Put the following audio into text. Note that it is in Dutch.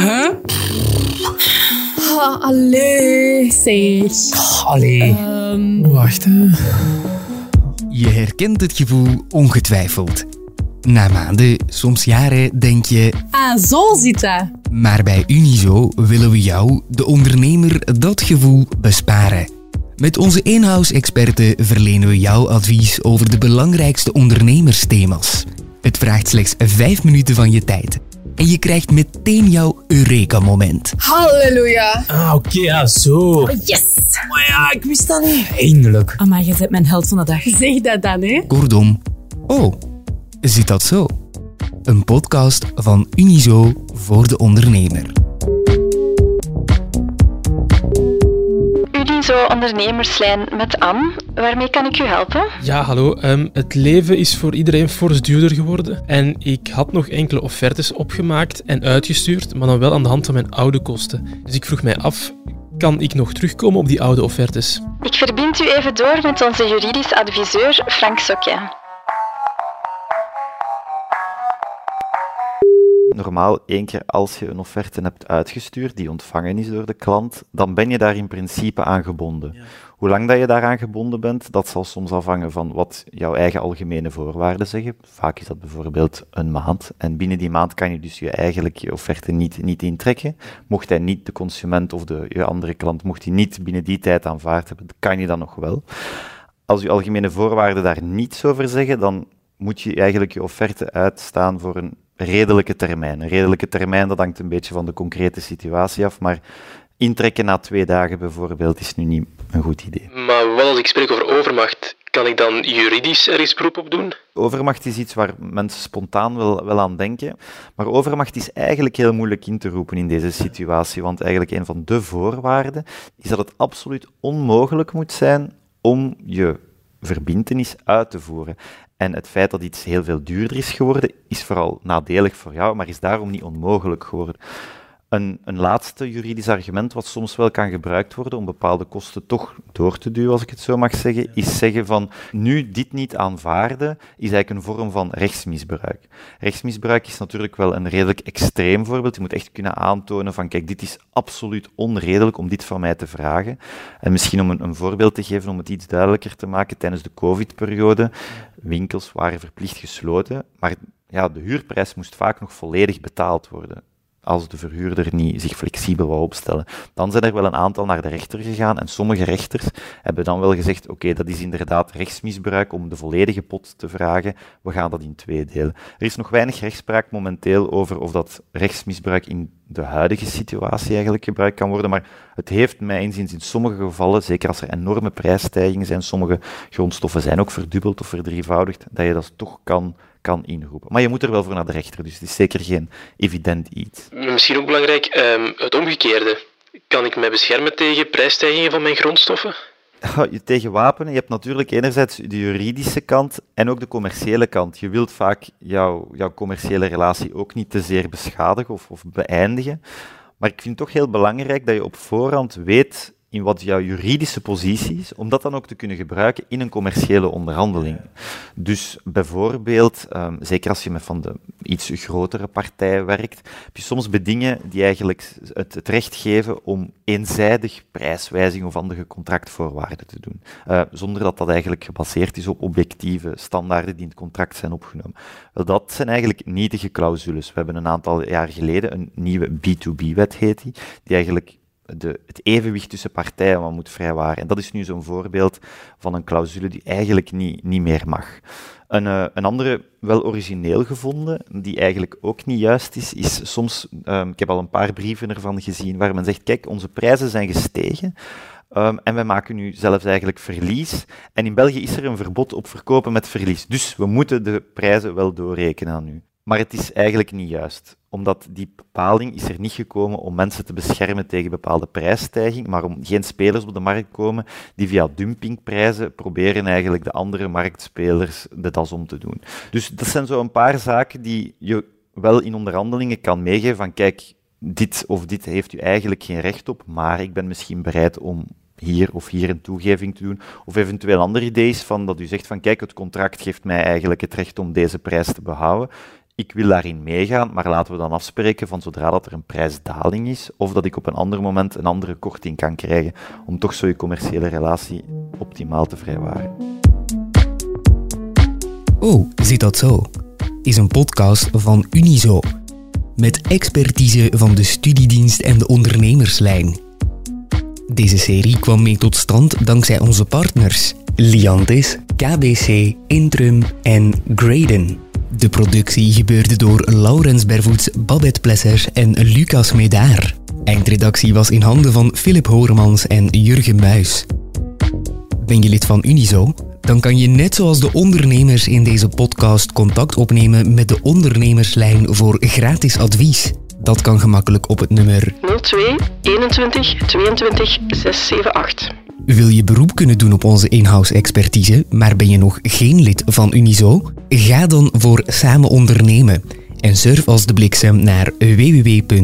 Huh? Ah, allee. Zeg. Allee. Ehm, Wacht, hè. Je herkent het gevoel ongetwijfeld. Na maanden, soms jaren, denk je... ah, zo zit dat. Maar bij Unizo willen we jou, de ondernemer, dat gevoel besparen. Met onze in-house-experten verlenen we jou advies over de belangrijkste ondernemersthema's. Het vraagt slechts 5 minuten van je tijd. En je krijgt meteen jouw Eureka-moment. Halleluja. Ah, oké, ja, zo. Yes. Maar ja, ik wist dat niet. Eindelijk. Amai, je bent mijn held van de dag. Zeg dat dan, hè. Kortom, oh, zit dat zo? Een podcast van Unizo voor de ondernemer. Unizo ondernemerslijn met Anne. Waarmee kan ik u helpen? Ja, hallo. Ehm, het leven is voor iedereen fors duurder geworden. En ik had nog enkele offertes opgemaakt en uitgestuurd, maar dan wel aan de hand van mijn oude kosten. Dus ik vroeg mij af, kan ik nog terugkomen op die oude offertes? Ik verbind u even door met onze juridisch adviseur Frank Sokken. Normaal, één keer als je een offerte hebt uitgestuurd, die ontvangen is door de klant, dan ben je daar in principe aan gebonden. Hoe lang dat je daaraan gebonden bent, dat zal soms afhangen van wat jouw eigen algemene voorwaarden zeggen. Vaak is dat bijvoorbeeld een maand. En binnen die maand kan je dus je eigenlijk je offerte niet, niet intrekken. Mocht hij niet, de consument of de, je andere klant, mocht hij niet binnen die tijd aanvaard hebben, kan je dat nog wel. Als je algemene voorwaarden daar niets over zeggen, dan moet je eigenlijk je offerte uitstaan voor een redelijke termijn. Een redelijke termijn, dat hangt een beetje van de concrete situatie af, maar intrekken na twee dagen bijvoorbeeld is nu niet een goed idee. Maar wat als ik spreek over overmacht? Kan ik dan juridisch ergens beroep op doen? Overmacht is iets waar mensen spontaan wel, wel aan denken, maar overmacht is eigenlijk heel moeilijk in te roepen in deze situatie, want eigenlijk een van de voorwaarden is dat het absoluut onmogelijk moet zijn om je verbintenis uit te voeren. En het feit dat iets heel veel duurder is geworden, is vooral nadelig voor jou, maar is daarom niet onmogelijk geworden. Een, een laatste juridisch argument wat soms wel kan gebruikt worden om bepaalde kosten toch door te duwen, als ik het zo mag zeggen, is zeggen van nu dit niet aanvaarden, is eigenlijk een vorm van rechtsmisbruik. Rechtsmisbruik is natuurlijk wel een redelijk extreem voorbeeld. Je moet echt kunnen aantonen van kijk, dit is absoluut onredelijk om dit van mij te vragen. En misschien om een, een voorbeeld te geven, om het iets duidelijker te maken, tijdens de COVID-periode, winkels waren verplicht gesloten, maar ja, de huurprijs moest vaak nog volledig betaald worden als de verhuurder niet zich flexibel wou opstellen. Dan zijn er wel een aantal naar de rechter gegaan en sommige rechters hebben dan wel gezegd, oké, dat is inderdaad rechtsmisbruik om de volledige pot te vragen, we gaan dat in twee delen. Er is nog weinig rechtspraak momenteel over of dat rechtsmisbruik in de huidige situatie eigenlijk gebruikt kan worden, maar het heeft mij inziens in sommige gevallen, zeker als er enorme prijsstijgingen zijn, sommige grondstoffen zijn ook verdubbeld of verdrievoudigd, dat je dat toch kan kan inroepen. Maar je moet er wel voor naar de rechter, dus het is zeker geen evident iets. Misschien ook belangrijk, ehm, het omgekeerde. Kan ik mij beschermen tegen prijsstijgingen van mijn grondstoffen? Je tegen wapenen, je hebt natuurlijk enerzijds de juridische kant en ook de commerciële kant. Je wilt vaak jouw, jouw commerciële relatie ook niet te zeer beschadigen of, of beëindigen. Maar ik vind het toch heel belangrijk dat je op voorhand weet in wat jouw juridische positie is, om dat dan ook te kunnen gebruiken in een commerciële onderhandeling. Dus bijvoorbeeld, um, zeker als je met van de iets grotere partij werkt, heb je soms bedingen die eigenlijk het, het recht geven om eenzijdig prijswijzing of andere contractvoorwaarden te doen, uh, zonder dat dat eigenlijk gebaseerd is op objectieve standaarden die in het contract zijn opgenomen. Wel, dat zijn eigenlijk nietige clausules. We hebben een aantal jaar geleden een nieuwe B2B-wet, heet die, die eigenlijk de, het evenwicht tussen partijen wat moet vrijwaren. En dat is nu zo'n voorbeeld van een clausule die eigenlijk niet, niet meer mag. Een, uh, een andere, wel origineel gevonden, die eigenlijk ook niet juist is, is soms, um, ik heb al een paar brieven ervan gezien, waar men zegt, kijk, onze prijzen zijn gestegen, Um, en wij maken nu zelfs eigenlijk verlies. En in België is er een verbod op verkopen met verlies. Dus we moeten de prijzen wel doorrekenen aan u. Maar het is eigenlijk niet juist, omdat die bepaling is er niet gekomen om mensen te beschermen tegen bepaalde prijsstijging, maar om geen spelers op de markt komen die via dumpingprijzen proberen eigenlijk de andere marktspelers de das om te doen. Dus dat zijn zo een paar zaken die je wel in onderhandelingen kan meegeven van kijk, dit of dit heeft u eigenlijk geen recht op, maar ik ben misschien bereid om hier of hier een toegeving te doen. Of eventueel ander idee is van dat u zegt van kijk, het contract geeft mij eigenlijk het recht om deze prijs te behouden ik wil daarin meegaan, maar laten we dan afspreken van zodra dat er een prijsdaling is, of dat ik op een ander moment een andere korting kan krijgen, om toch zo je commerciële relatie optimaal te vrijwaren. Oh, zit dat zo? Is een podcast van Unizo. Met expertise van de studiedienst en de ondernemerslijn. Deze serie kwam mee tot stand dankzij onze partners Liantis, KBC, Intrum en Graden. De productie gebeurde door Laurens Bervoets, Babette Plesser en Lucas Medaar. Eindredactie was in handen van Philip Horemans en Jurgen Muis. Ben je lid van Unizo? Dan kan je net zoals de ondernemers in deze podcast contact opnemen met de ondernemerslijn voor gratis advies. Dat kan gemakkelijk op het nummer 02 21 22 678. Wil je beroep kunnen doen op onze in-house expertise, maar ben je nog geen lid van Unizo? Ga dan voor Samen Ondernemen en surf als de bliksem naar www.unizo.be.